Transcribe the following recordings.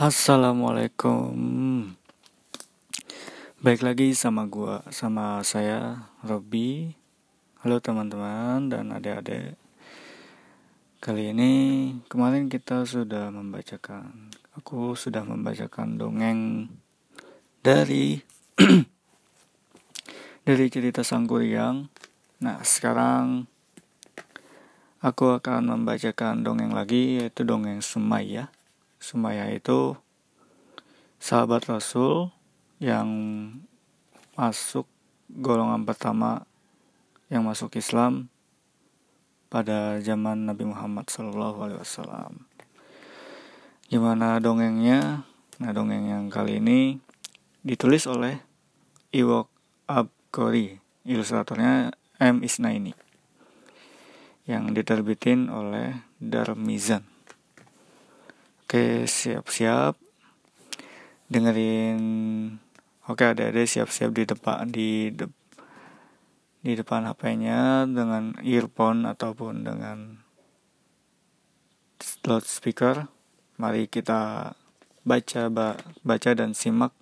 Assalamualaikum. Baik lagi sama gua, sama saya Robi. Halo teman-teman dan adik-adik. Kali ini kemarin kita sudah membacakan aku sudah membacakan dongeng dari dari cerita Sang Kuryang. Nah, sekarang aku akan membacakan dongeng lagi yaitu dongeng Sumaya Sumaya itu sahabat Rasul yang masuk golongan pertama yang masuk Islam pada zaman Nabi Muhammad SAW. Gimana dongengnya? Nah dongeng yang kali ini ditulis oleh Iwok Abkori, ilustratornya M. Isnaini, yang diterbitin oleh Darmizan. Oke, siap-siap. Dengerin. Oke, ada ada siap-siap di depan di de, di depan HP-nya dengan earphone ataupun dengan loudspeaker. Mari kita baca baca dan simak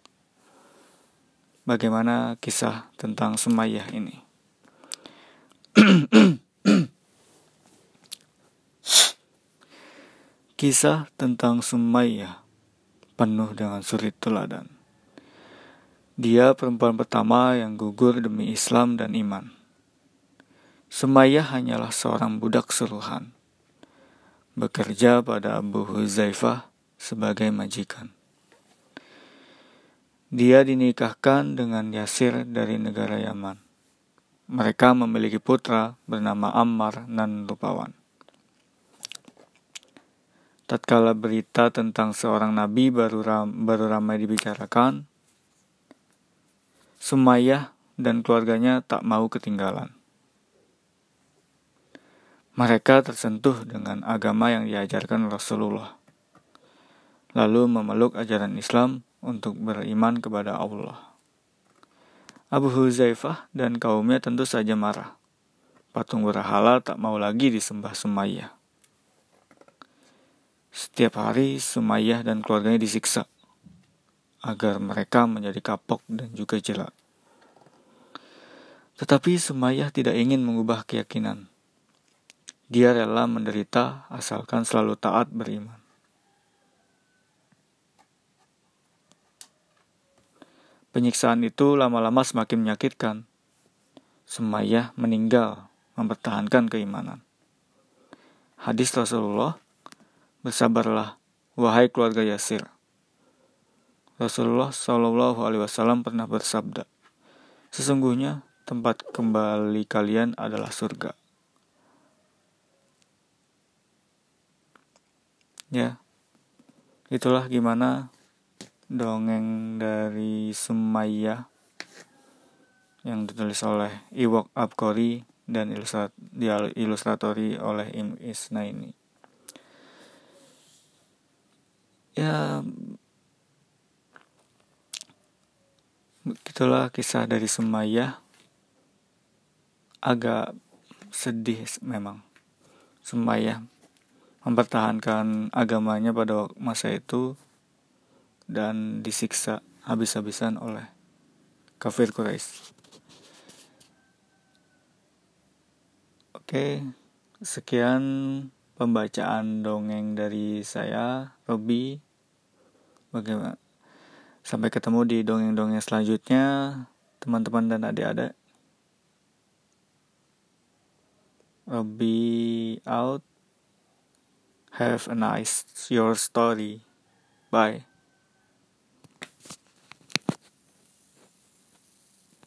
bagaimana kisah tentang Sumayyah ini. Kisah tentang Sumayyah penuh dengan suri teladan. Dia perempuan pertama yang gugur demi Islam dan iman. Sumayyah hanyalah seorang budak suruhan. Bekerja pada Abu Huzaifah sebagai majikan. Dia dinikahkan dengan Yasir dari negara Yaman. Mereka memiliki putra bernama Ammar nan Rupawan. Tatkala berita tentang seorang nabi baru, ram, baru ramai dibicarakan, Sumayyah dan keluarganya tak mau ketinggalan. Mereka tersentuh dengan agama yang diajarkan Rasulullah, lalu memeluk ajaran Islam untuk beriman kepada Allah. Abu Huzaifah dan kaumnya tentu saja marah. Patung berhala tak mau lagi disembah Sumayyah. Setiap hari Sumayyah dan keluarganya disiksa agar mereka menjadi kapok dan juga jelek. Tetapi Sumayyah tidak ingin mengubah keyakinan. Dia rela menderita asalkan selalu taat beriman. Penyiksaan itu lama-lama semakin menyakitkan. Sumayyah meninggal mempertahankan keimanan. Hadis Rasulullah Bersabarlah, wahai keluarga Yasir. Rasulullah Shallallahu Alaihi Wasallam pernah bersabda, sesungguhnya tempat kembali kalian adalah surga. Ya, itulah gimana dongeng dari Sumayyah yang ditulis oleh Iwok Abkori dan ilustratori oleh Im Isnaini ya begitulah kisah dari Semaya agak sedih memang Semaya mempertahankan agamanya pada masa itu dan disiksa habis-habisan oleh kafir Quraisy. Oke, sekian pembacaan dongeng dari saya, Robi. Bagaimana? Sampai ketemu di dongeng-dongeng selanjutnya, teman-teman dan adik-adik. Robby out. Have a nice your story. Bye.